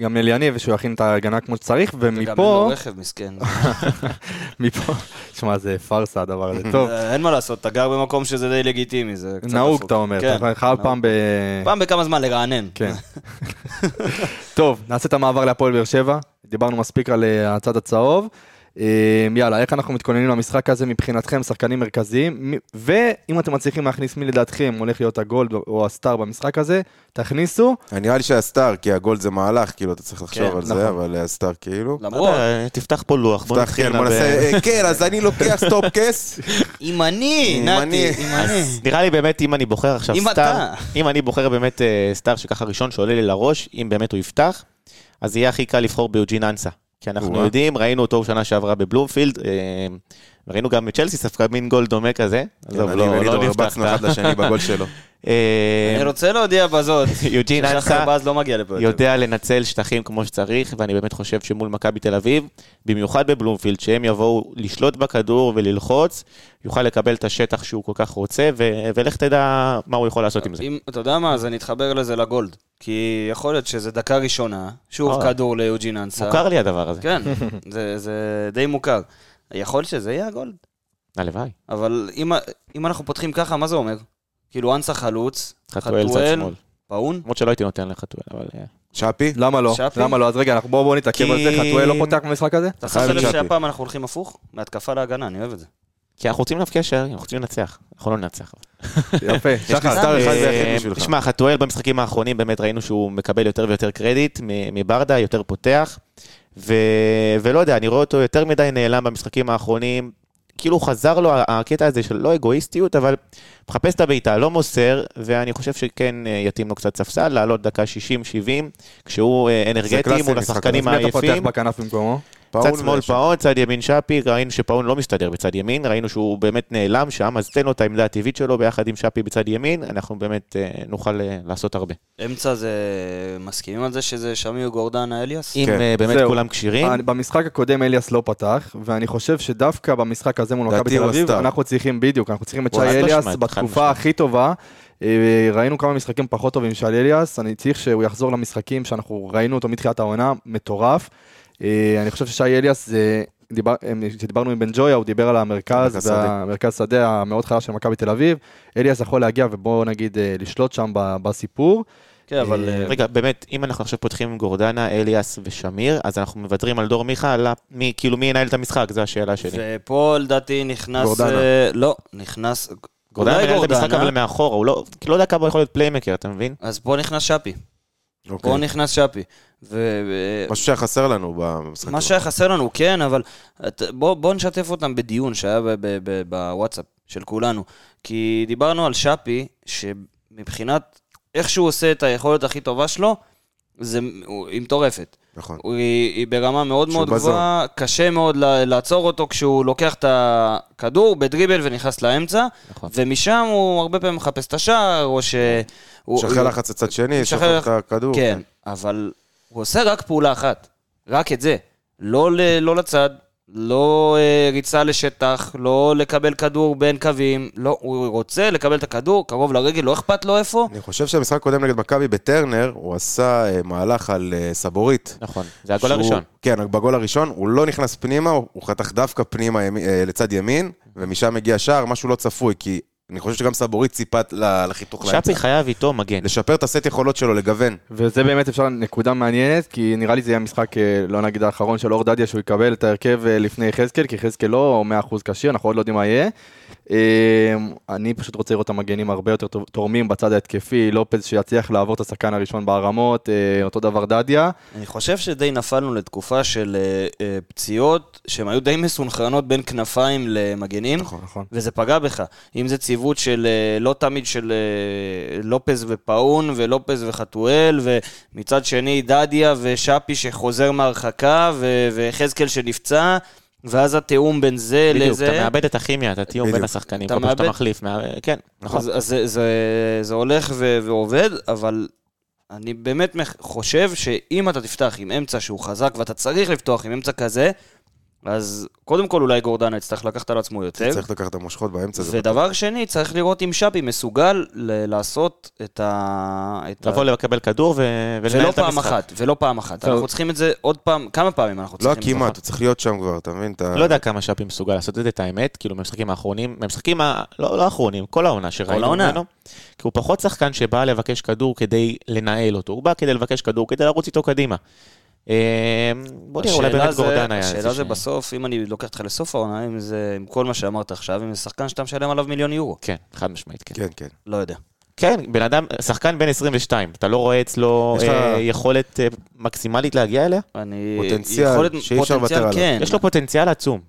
גם אליניב, שהוא יכין את ההגנה כמו שצריך, וגם אין לו ומפה, רכב מסכן. מפה, תשמע, זה פארסה הדבר הזה. טוב, אה, אין מה לעשות, אתה גר במקום שזה די לגיטימי, זה קצת נהוג. אתה אומר, כן, אתה חייב. פעם ב... פעם בכמה זמן לרענן. כן. טוב, נעשה את המעבר להפועל באר שבע. דיברנו מספיק על הצד הצהוב. אה, יאללה, איך אנחנו מתכוננים למשחק הזה מבחינתכם, שחקנים מרכזיים? ואם אתם מצליחים להכניס מי לדעתכם הולך להיות ה gold או ה star במשחק הזה, תכניסו. נראה לי שה star, כי ה gold זה מהלך, כאילו, אתה צריך לחשוב כן, על נכון. זה, אבל ה star כאילו... למרות, תפתח פה לוח, בוא כן, נתחיל... נעשה, אה, כן, אז אני לוקח סטופ קס. אם אני, נתי, אני. נראה לי באמת, אם אני בוחר עכשיו סטאר. אם אני בוחר באמת אה, סטאר שככה ראשון שעולה לי לראש, אם באמת הוא יפתח, אז יהיה הכי קל לבחור ביוג'ין אנסה. כי אנחנו או-אה. יודעים, ראינו אותו שנה שעברה בבלומפילד, אה, ראינו גם את צ'לסי ספגה מין גול דומה כזה. עזוב, אני לא לא נפתח ה- אחד לשני בגול שלו. אה, אני רוצה להודיע בזאת, יוג'ין אנסה לא. יודע לנצל שטחים כמו שצריך, ואני באמת חושב שמול מכבי תל אביב, במיוחד בבלומפילד, שהם יבואו לשלוט בכדור וללחוץ, יוכל לקבל את השטח שהוא כל כך רוצה, ו- ולך תדע מה הוא יכול לעשות עם זה. אם, אתה יודע מה, אז אני אתחבר לזה לגולד. כי יכול להיות שזה דקה ראשונה, שוב. כדור ליוג'ין אנסה. מוכר לי הדבר הזה. כן, זה, זה די מוכר. יכול שזה יהיה הגולד. הלוואי. אבל אם, אם אנחנו פותחים ככה, מה זה אומר? כאילו אנסה חלוץ, חתואל. פאון, למרות שלא הייתי נותן לחתואל, אבל... אה, שפי? למה לא? שפי? למה לא? אז רגע, אנחנו- בואו בואו נתעכב כי- על זה, חתואל לא פותח במשחק הזה? אתה חייב שפי. שהפעם אנחנו הולכים הפוך? מהתקפה להגנה, אני אוהב את זה. כי אנחנו רוצים להבקיע שערים, אנחנו רוצים לנצח. אנחנו לא ננצח. יפה, יש לי שחר. סטאר אחד אה, ויחיד בשבילך. תשמע, חתואל במשחקים האחרונים, באמת ראינו שהוא מקבל יותר ויותר קרדיט מ- מברדה, יותר פותח. ו... ולא יודע, אני רואה אותו יותר מדי נעלם במשחקים האחרונים. כאילו חזר לו הקטע הזה של לא אגואיסטיות, אבל מחפש את הבעיטה, לא מוסר, ואני חושב שכן אה, יתאים לו קצת ספסל, לעלות דקה 60-70, כשהוא אה, אנרגטי קלאסי מול משחק השחקנים אז מי אתה פותח העייפים. בכנף במקומו? צד פאול שמאל. פאון, צד ימין שפי, ראינו שפאון לא מסתדר בצד ימין, ראינו שהוא באמת נעלם שם, אז תן לו את העמדה הטבעית שלו ביחד עם שפי בצד ימין, אנחנו באמת אה, נוכל אה, לעשות הרבה. אמצע זה... מסכימים על זה שזה שמיר גורדנה אליאס? אם כן. אה, באמת זהו. כולם כשירים, אני- במשחק הקודם אליאס לא פתח, ואני חושב שדווקא במשחק הזה מול מכבי תל הוא אביב, הסטאר. אנחנו צריכים, בדיוק, אנחנו צריכים את שי חד אליאס משמעית, חד בתקופה משמעית. הכי טובה. אה, ראינו כמה משחקים פחות טובים של אליאס, אני צריך שהוא יחזור למשחקים שאנחנו ראינו אותו מתחילת העונה, מטורף. אה, אני חושב ששי אליאס זה... דיבר, הם- כשדיברנו עם בן ג'ויה, הוא דיבר על המרכז, מרכז שדה. המאוד חלש של מכבי תל אביב. אליאס יכול להגיע ובואו נגיד אה, לשלוט שם ב- בסיפור. כן, אבל... אה, אה, רגע, באמת, אם אנחנו עכשיו פותחים עם גורדנה, אליאס ושמיר, אז אנחנו מוותרים על דור מיכה, על מי, כאילו מי ינהל את המשחק, זו השאלה שלי. ופה לדעתי נכנס... גורדנה. אה, לא, נכנס... גורדנה מנהל את המשחק אבל מאחורה, הוא לא, כאילו לא יודע כמה הוא יכול להיות פליימקר, אתה מבין? אז פה נכנס שפי. אוקיי. פה נכנס שפי. ו... משהו שהיה חסר לנו במשחק. מה הזה. שהיה חסר לנו, כן, אבל את- בוא, נשתף אותם בדיון שהיה בוואטסאפ של כולנו. כי דיברנו על שפי, שמבחינת איך שהוא עושה את היכולת הכי טובה שלו, זה, היא מטורפת. נכון. היא, היא ברמה מאוד מאוד. גבוהה, קשה מאוד לעצור אותו כשהוא לוקח את הכדור בדריבל ונכנס לאמצע, נכון. ומשם הוא הרבה פעמים מחפש את השער, או ש... משחרר לחץ לצד שני, משחרר שחרר את הכדור. כן, אבל הוא עושה רק פעולה אחת, רק את זה. לא, ל- לא לצד, לא אה, ריצה לשטח, לא לקבל כדור בין קווים, לא, הוא רוצה לקבל את הכדור קרוב לרגל, לא אכפת לו איפה. אני חושב שהמשחק הקודם נגד מכבי בטרנר, הוא עשה אה, מהלך על אה, סבורית. נכון, זה הגול שהוא- הראשון. כן, בגול הראשון, הוא לא נכנס פנימה, הוא הוא חתך דווקא פנימה ימי- אה, לצד ימין, ומשם הגיע שער, משהו לא צפוי, כי אני חושב שגם סבורית ציפה לחיתוך שפי לאמצע. חייב איתו מגן. לשפר את הסט יכולות שלו, לגוון. וזה באמת אפשר נקודה מעניינת, כי נראה לי זה יהיה המשחק, אה, לא נגיד האחרון של אור דדיה, שהוא יקבל את ההרכב אה, לפני יחזקאל, כי יחזקאל לא 100% כשיר, אנחנו עוד לא יודעים מה יהיה. אה, אני פשוט רוצה לראות את המגנים הרבה יותר תורמים בצד ההתקפי, לופז שיצליח לעבור את השחקן הראשון בהרמות, אה, אותו דבר דדיה. אני חושב שדי נפלנו לתקופה של פציעות שהן היו די מסונכרנות בין כנפיים למגנים. נכון. נכון. וזה פגע בך. אם זה ציוות של, אה, לא תמיד של אה, לופז ופאון, ולופז וחתואל, ומצד שני דדיה ושאפי שחוזר מהרחקה, ויחזקאל שנפצע, ואז התיאום בין זה בדיוק, לזה. אתה מאבד את הכימיה, את התיאום בין בדיוק. השחקנים, אתה כל פעם שאתה מאבד- מחליף. מה- כן, נכון. אז, אז זה, זה, זה הולך ו- ועובד, אבל אני באמת חושב שאם אתה תפתח עם אמצע שהוא חזק, ואתה צריך לפתוח עם אמצע כזה, אז קודם כל אולי גורדנה יצטרך לקחת על עצמו יותר. צריך לקחת את המושכות באמצע. זה ודבר שני, צריך לראות אם שפי מסוגל ל- לעשות את ה... את ה- לבוא לקבל כדור ו- ולנהל ולא את המשחק. פעם אחת, ולא פעם אחת. אנחנו צריכים את זה עוד פעם, כמה פעמים אנחנו לא צריכים את זה? כמעט, הוא צריך להיות שם כבר, אתה מבין? אתה- לא יודע כמה שפי מסוגל לעשות את זה, את האמת, כאילו במשחקים האחרונים, במשחקים ה... לא, לא האחרונים, כל העונה שראינו העונה. ממנו, כי הוא פחות שחקן שבא לבקש כדור כדי לנהל אותו, הוא בא כדי לבקש כדור, כדי לרוץ איתו קדימה. אה, בוא נראה, אולי באמת גורדן היה השאלה זה בסוף, אם אני לוקח אותך לסוף העונה, אם זה, עם כל מה שאמרת עכשיו, אם זה שחקן שאתה משלם עליו מיליון יורו. כן, חד משמעית, כן. כן, כן. לא יודע. כן, בן אדם, שחקן בן 22, אתה לא רואה אצלו אה, יכולת אה, מקסימלית להגיע אליה? אני... פוטנציאל יכולת- שאי אפשר פוטנציאל, לוותר עליו. כן. יש לו פוטנציאל עצום.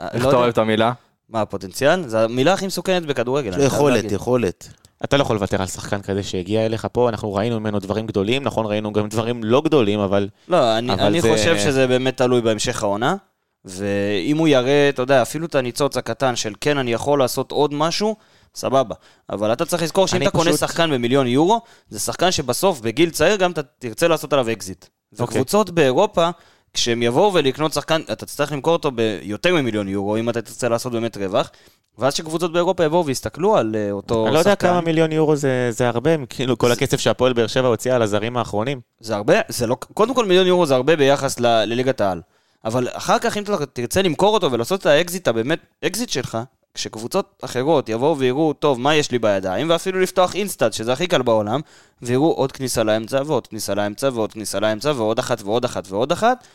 איך לא אתה. אוהב את המילה? מה, הפוטנציאל? זו המילה הכי מסוכנת בכדורגל. יכולת. יכולת. אתה לא יכול לוותר על שחקן כזה שהגיע אליך פה, אנחנו ראינו ממנו דברים גדולים, נכון, ראינו גם דברים לא גדולים, אבל לא, אני, אבל אני זה- חושב שזה באמת תלוי בהמשך העונה, ואם הוא יראה, אתה יודע, אפילו את הניצוץ הקטן של כן, אני יכול לעשות עוד משהו, סבבה. אבל אתה צריך לזכור שאם אתה קונה פשוט- שחקן במיליון יורו, זה שחקן שבסוף, בגיל צעיר, גם אתה תרצה לעשות עליו אקזיט. אוקיי. וקבוצות באירופה, כשהם יבואו ולקנות שחקן, אתה תצטרך למכור אותו ביותר ממיליון יורו, אם אתה תרצה לעשות באמת רווח, ואז שקבוצות באירופה יבואו ויסתכלו על אה, אותו שחקן. אני לא יודע כמה מיליון יורו זה, זה הרבה, כאילו כל הכסף שהפועל באר שבע הוציאה על הזרים האחרונים. זה הרבה, זה לא, קודם כל מיליון יורו זה הרבה ביחס ל, לליגת העל. אבל אחר כך אם אתה תרצה למכור אותו ולעשות את האקזיט הבאמת, אקזיט שלך, כשקבוצות אחרות יבואו ויראו, טוב, מה יש לי בידיים, ואפילו לפתוח InStat, שזה הכי קל בעולם, ויראו עוד כניסה לאמצע, ועוד כניסה לאמצע, ועוד כניסה לאמצע, ועוד אחת, ועוד אחת, ועוד אחת,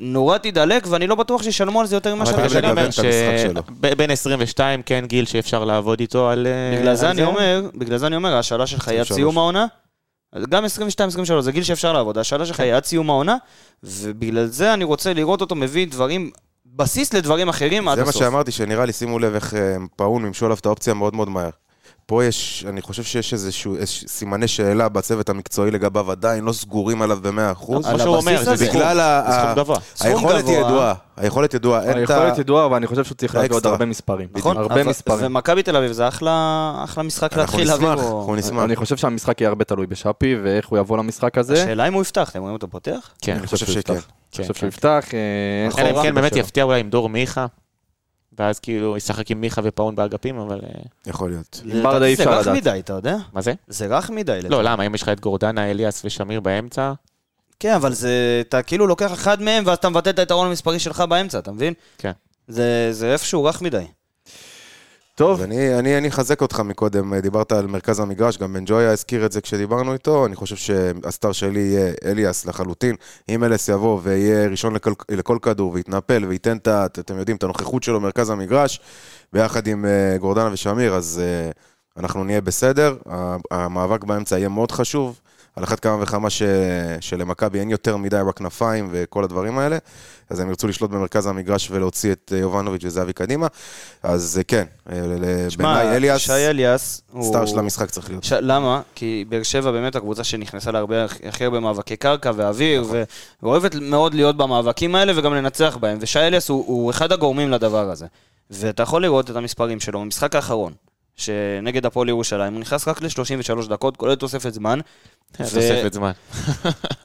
נורא תידלק, ואני לא בטוח שישלמו על זה יותר ממה שאתה משלם. אומר. שבין 22 כן גיל שאפשר לעבוד איתו על... אה, בגלל זה אני אומר, בגלל זה אני אומר, ההשאלה שלך היא עד 23. סיום העונה. גם 22-23, זה גיל שאפשר לעבוד, ההשאלה שלך היא עד סיום העונה, ובגלל זה אני רוצה לראות אותו מביא דברים, בסיס לדברים אחרים עד זה מה הסוף. שאמרתי, שנראה לי, שימו לב איך אה, פאון מימשו עליו את האופציה מאוד מאוד מהר. פה יש, אני חושב שיש איזשהו איז- סימני שאלה בצוות המקצועי לגביו עדיין, לא סגורים עליו במאה אחוז. כמו שהוא אומר, זה. סכום, בגלל זה ה- סכום ה- גבוה. היכולת היא. ידועה, היכולת ידועה, אין את ה... היכולת ידועה, אבל אני חושב שהוא צריך להביא עוד. הרבה מספרים. נכון, הרבה מספרים. ומכבי תל אביב זה אחלה משחק להתחיל להביא נשמח, בו. אנחנו נשמח. אני חושב שהמשחק יהיה הרבה תלוי בשאפי, ואיך הוא יבוא למשחק הזה. השאלה אם הוא יפתח, אתם רואים אותו פותח? כן, אני חושב שכן. כן, אני חושב כן. שהוא יפתח. אה, אין אלא אם כן באמת. יפתיע אולי עם דור מיכה, ואז כאילו ישחק עם מיכה ופאון באגפים, אבל... אה, יכול להיות. עם ברדה אי זה אפשר רך לדעת. מדי, אתה יודע? מה זה? זה רך מדי. לא, למה? אם יש לך את גורדנה, אליאס ושמיר באמצע, כן, אבל זה, אתה כאילו לוקח אחד מהם ואז אתה מבטל את היתרון המספרי שלך באמצע, אתה מבין? כן. זה זה איפשהו רך מדי. טוב, אז אני, אני, אני אחזק אותך מקודם, דיברת על מרכז המגרש, גם בן ג'ויה הזכיר את זה כשדיברנו איתו, אני חושב שהסטאר שלי יהיה אליאס לחלוטין. אם אליאס יבוא ויהיה ראשון לכל, לכל כדור ויתנפל וייתן את, אתם יודעים, את הנוכחות שלו במרכז המגרש, ביחד עם uh, גורדנה ושמיר, אז uh, אנחנו נהיה בסדר. המאבק באמצע יהיה מאוד חשוב. על אחת כמה וכמה ש... שלמכבי אין יותר מדי בכנפיים וכל הדברים האלה, אז הם ירצו לשלוט במרכז המגרש ולהוציא את אה, יובנוביץ' וזהבי קדימה, אז אה, כן, אה, בעיניי אליאס, שי אליאס, הוא- סטאר של המשחק צריך להיות. ש... למה? כי באר שבע באמת הקבוצה שנכנסה להרבה הכי הרבה מאבקי קרקע ואוויר, ו... ואוהבת מאוד להיות במאבקים האלה וגם לנצח בהם, ושי אליאס הוא, הוא אחד הגורמים לדבר הזה. ואתה יכול לראות את המספרים שלו במשחק האחרון, שנגד הפועל ירושלים, הוא נכנס רק ל-33 דקות, כולל תוספת זמן. ו- תוספת זמן.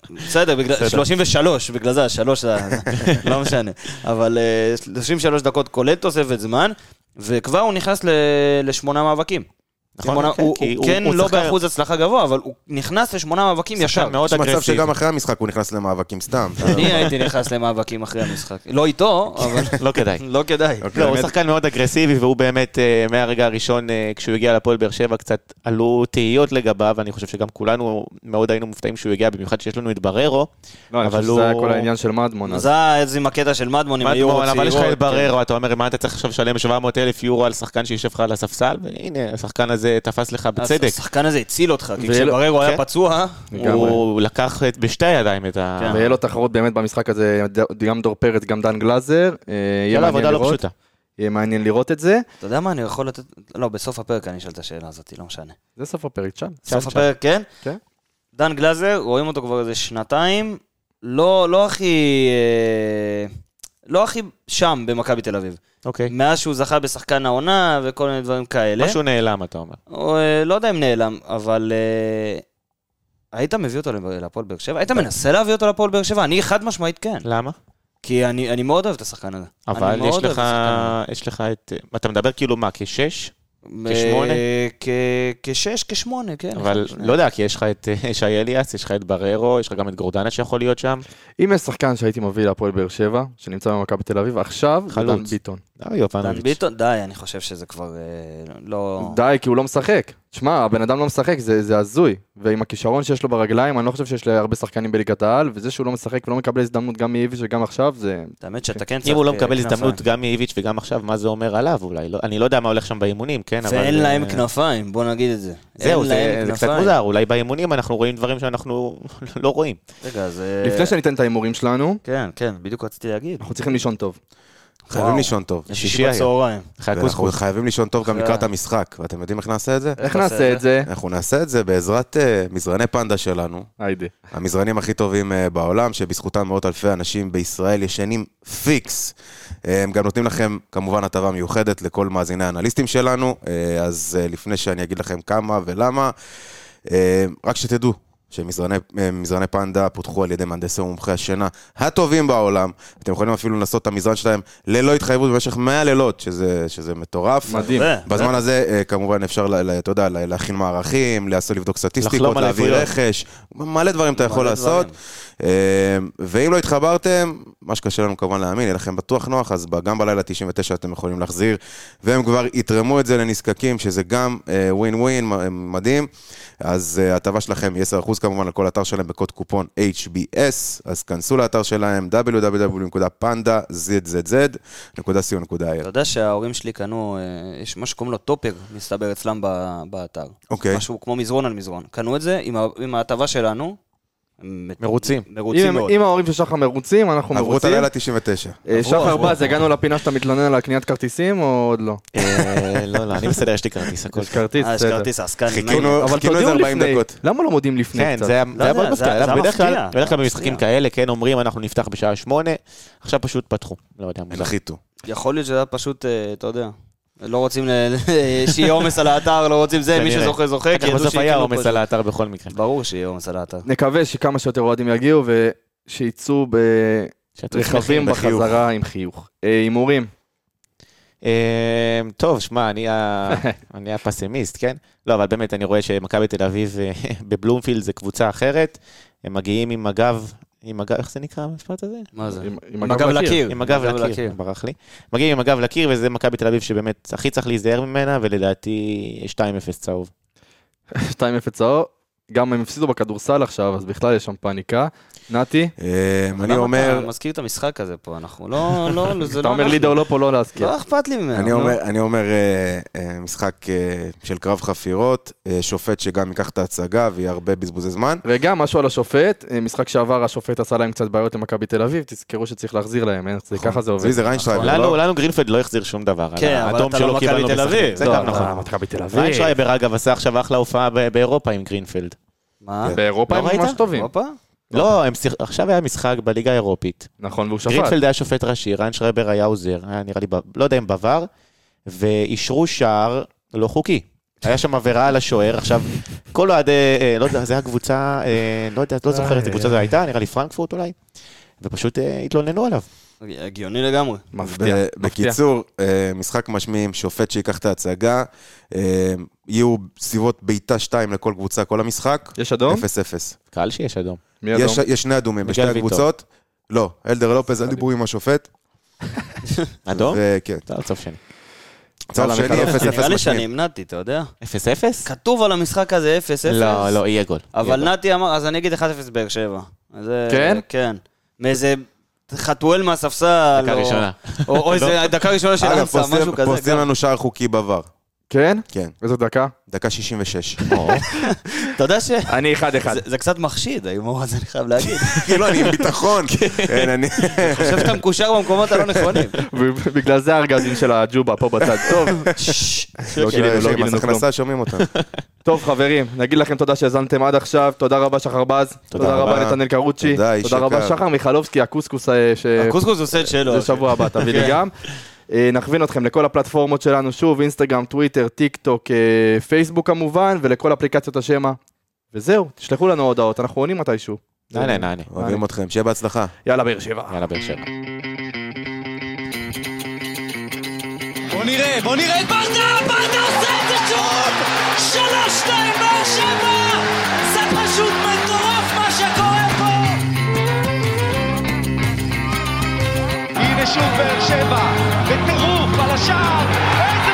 בסדר, בגלל, 33, בגלל זה, השלוש זה, לא משנה. אבל אה, 33 דקות כולל תוספת זמן, וכבר הוא נכנס לשמונה מאבקים. נכון, כן, הוא, כי הוא הוא- כן הוא לא באחוז הצלחה גבוה, אבל הוא נכנס לשמונה מאבקים ישר. מאוד יש מצב אגרסיבי. שגם אחרי המשחק הוא נכנס למאבקים סתם. אני הייתי נכנס למאבקים אחרי המשחק. לא איתו, אבל לא כדאי. לא כדאי. אוקיי. לא, הוא. שחקן מאוד אגרסיבי, והוא באמת, אה, מהרגע הראשון, אה, כשהוא הגיע לפועל באר שבע, קצת עלו תהיות לגביו, ואני חושב שגם כולנו מאוד היינו מופתעים שהוא הגיע, במיוחד שיש לנו את בררו. לא, אני חושב שזה היה הוא- כל העניין של מדמון. זה היה עם הקטע של מדמון, עם היורו מדמון, אבל יש לך את בררו, אתה אומר, מה אתה צריך עכשיו לשלם 700 אלף יורו על שחקן שיושב לך על הספסל? והנה, השחקן הזה תפס לך. בצדק. השחקן הזה הציל אותך, כי כשבררו היה כן. פצוע. הוא לקח בשתי הידיים את ה... כן. ויהיה לו תחרות באמת במשחק הזה, גם דור פרץ, גם דן גלאזר. אה, יהיה מעניין עבודה לא. פשוטה. יהיה מעניין לראות את זה. אתה יודע מה, אני יכול לתת... לא, בסוף הפרק אני אשאל את השאלה הזאת, לא משנה. זה סוף הפרק, תשאל. סוף הפרק, כן? כן. דן גלאזר, רואים אותו כבר איזה שנתיים, לא, לא הכי... אה, לא הכי שם במכבי תל אביב. אוקיי. מאז שהוא זכה בשחקן העונה וכל מיני דברים כאלה. משהו נעלם, אתה אומר. או, אה, לא יודע אם נעלם, אבל... אה, היית מביא אותו להפועל באר שבע? היית מנסה להביא אותו להפועל באר שבע? אני חד משמעית כן. למה? כי אני, אני מאוד אוהב את השחקן הזה. אבל יש לך. יש לך את... אתה מדבר כאילו מה, כשש? כשמונה? כשש, כשמונה, כן. אבל לא יודע, כי יש לך את אה, שי אליאס, יש לך את בררו, יש לך גם את גורדנה שיכול להיות שם. אם יש שחקן שהייתי מביא להפועל באר שבע, שנמצא במכבי תל אביב, עכשיו, חלוץ. ביטון. אה, דן יובנוביץ'. ביטון, די, אני חושב שזה כבר אה, לא... די, כי הוא לא משחק. תשמע, הבן אדם לא משחק, זה זה הזוי. ועם הכישרון שיש לו ברגליים, אני לא חושב שיש להרבה שחקנים בליגת העל, וזה שהוא לא משחק ולא מקבל הזדמנות גם מאיביץ' וגם עכשיו, זה... האמת שאתה כן צריך... אם הוא לא אה, מקבל כנפיים. הזדמנות גם מאיביץ' וגם עכשיו, מה זה אומר עליו אולי? לא- אני לא יודע מה הולך שם באימונים, כן? אבל, ואין להם אה, כנפיים, בוא נגיד את זה. זהו, זה זה קצת. מוזר, אולי באימונים אנחנו רואים דברים שאנחנו לא רואים. רגע, אז... אה, לפני שניתן את ההימורים שלנו, כן, כן, בדיוק רציתי להגיד. אנחנו צריכים לישון טוב. חייבים. לישון טוב. שישי. בצהריים. הקוסקוס. חייבים לישון טוב גם לקראת המשחק, ואתם יודעים איך נעשה את זה? איך נעשה את זה? אנחנו נעשה את זה בעזרת אה, מזרני פנדה שלנו, היידה. המזרנים הכי טובים אה, בעולם, שבזכותם מאות אלפי אנשים בישראל ישנים פיקס. אה, הם גם נותנים לכם כמובן הטבה מיוחדת לכל מאזיני האנליסטים שלנו, אז לפני שאני אגיד לכם כמה ולמה, רק שתדעו. שמזרני אה, פנדה פותחו על ידי מהנדסי ומומחי השינה הטובים בעולם. אתם יכולים אפילו לנסות את המזרן שלהם ללא התחייבות במשך 100 לילות, שזה, שזה מטורף. מדהים. ו- בזמן הזה, אה, כמובן, אפשר, אתה יודע, להכין מערכים, לעשות, לבדוק סטטיסטיקות, להביא. רכש, מלא דברים אתה יכול לעשות. אה, ואם לא התחברתם, מה שקשה לנו כמובן להאמין, יהיה לכם בטוח נוח, אז גם בלילה 99 אתם יכולים להחזיר, והם כבר יתרמו את זה לנזקקים, שזה גם ווין ווין מדהים. אז אה, ההטבה שלכם היא 10% כמובן על כל אתר שלהם בקוד קופון HBS, אז כנסו לאתר שלהם www.panda.zzz.co.il. אתה יודע שההורים שלי קנו, אה, יש משהו שקוראים לו טופר, מסתבר אצלם באתר. אוקיי. משהו כמו מזרון על מזרון. קנו את זה עם ההטבה שלנו. מרוצים. מרוצים אם מאוד. אם ההורים של שחר מרוצים, אנחנו עברו את מרוצים. הלילה 99. אה, שחר עברו. בז, הגענו לפינה שאתה מתלונן על הקניית כרטיסים או עוד לא? אה, לא, לא, אני בסדר, יש לי כרטיס, הכל. יש כרטיס, אה, יש בסדר. כרטיס עסקן. חיכינו- איזה תודיעו 40 לפני. דקות. למה לא מודיעים לפני כן, קצת? זה היה לא זה היה יודע, מאוד מפתיע. בדרך כלל במשחקים. כאלה, כן, אומרים אנחנו נפתח בשעה שמונה, עכשיו פשוט פתחו. לא יודע, מוזר. הנחיתו. יכול להיות שזה היה פשוט, אה, אתה יודע, לא רוצים שיהיה עומס על האתר, לא רוצים זה, מי. שזוכה זוכה, כי ידעו בסוף היה שיקנו עומס על האתר בכל מקרה. ברור שיהיה עומס על האתר. נקווה שכמה שיותר אוהדים יגיעו ושיצאו ברכבים. בחזרה עם חיוך. אה, הימורים. אה, טוב, שמע, אני הפסימיסט, כן? לא, אבל באמת, אני רואה שמכבי תל אביב אה, בבלומפילד זה קבוצה אחרת. הם מגיעים עם הגב, עם הגב, איך זה נקרא המשפט הזה? מה זה? עם- עם הגב לקיר. עם הגב לקיר, ברח לי. מגיעים עם הגב לקיר, וזה מכבי תל אביב שבאמת הכי צריך להיזהר ממנה, ולדעתי 2-0 צהוב. 2-0 צהוב. גם הם הפסידו בכדורסל עכשיו, אז בכלל יש שם פניקה. נתי, אה, אני אומר, אתה מזכיר את המשחק הזה פה, אנחנו לא, לא, זה אתה לא אומר אנחנו. לידר לא פה לא להזכיר. לא אכפת לי ממנו. אני. אומר, אני אומר אה, אה, משחק של קרב חפירות, שופט שגם ייקח את ההצגה ויהיה הרבה בזבוזי זמן. רגע, משהו על השופט, משחק שעבר השופט עשה להם קצת בעיות למכבי תל אביב, תזכרו שצריך להחזיר להם? זה ככה זה עובד. צבי זה ריינשטרייבר, לנו, לא? לנו גרינפלד לא החזיר שום דבר. כן, אבל אתה לא מכבי תל. אביב. זה לא, גם אתה נכון. מכבי תל אביב. ריינשטרייבר אגב עשה עכשיו אחלה הופעה ב- באירופה עם גרינפלד. מה? באירופה לא הם? ממש טובים. לא, הם שיח- עכשיו היה משחק בליגה האירופית. נכון, והוא שפט. גרינפלד היה שופט ראשי, ריינשטרייבר היה עוזר, היה נראה לי, ב- לא יודע אם ב VAR, ואישרו שער לא חוקי. היה שם עבירה על השוער, עכשיו, כל אוהדי, אה, לא יודע, זה היה קבוצה, אה, לא יודע, לא זוכר איזה קבוצה זו הייתה, נראה לי פרנקפורט אולי, ופשוט אה, התלוננו עליו. הגיוני לגמרי. מפתיע. בקיצור, אה, משחק משמים, שופט שייקח את ההצגה, אה, יהיו סביבות בעיטה 2 לכל קבוצה כל המשחק, יש אדום? 0-0. קהל שיש אדום. מי אדום? יש יש שני אדומים בשתי. הקבוצות. לא, אלדר לופז, אל דיברו עם השופט. אדום? טוב, סוף שני. צהוב יאללה, שני, מיכל, 0-0 נראה לי שאני. המנעתי, אתה יודע? 0-0? כתוב על המשחק הזה 0-0. לא, לא, יהיה גול. אבל. נתי אמר, אז אני אגיד 1-0 באר שבע. זה- כן? כן. מאיזה חתואל מהספסל. דקה או- ראשונה. או איזה דקה ראשונה של אנסה, פוסטים- משהו כזה. פוסטים גם. לנו שער חוקי בVAR. כן? כן, איזו דקה? דקה 66. אתה יודע ש... אני אחד אחד. זה- זה קצת מחשיד, ההימור הזה, אני חייב להגיד. כאילו, אני עם ביטחון. כן, אני... אני חושב שאתה מקושר במקומות הלא נכונים. בגלל זה הארגזים של הג'ובה פה בצד. טוב, לא גילינו, לא גילינו כלום. שומעים אותם. טוב חברים, נגיד לכם תודה שהאזנתם עד עכשיו, תודה רבה שחר בז, תודה רבה. נתנאל קרוצ'י, תודה, איש תודה רבה. שחר מיכלובסקי, הקוסקוס אה, ש... הקוסקוס עושה את שלו. זה שבוע הבא, תביא לי כן. גם. אה, נכווין אתכם לכל הפלטפורמות שלנו, שוב, אינסטגרם, טוויטר, טיק טוק, אה, פייסבוק כמובן, ולכל אפליקציות השמע. וזהו, תשלחו לנו הודעות, אנחנו עונים מתישהו. נענה, נענה. אוהבים אתכם, שיהיה בהצלחה. יאללה, באר שבע. יאללה, באר שבע. בוא נראה, בוא נראה את ברדה, ברדה עושה את זה שוב! שלוש, שתיים, באר שבע! זה פשוט מטורף ושוב באר שבע, בטירוף על השער, איזה...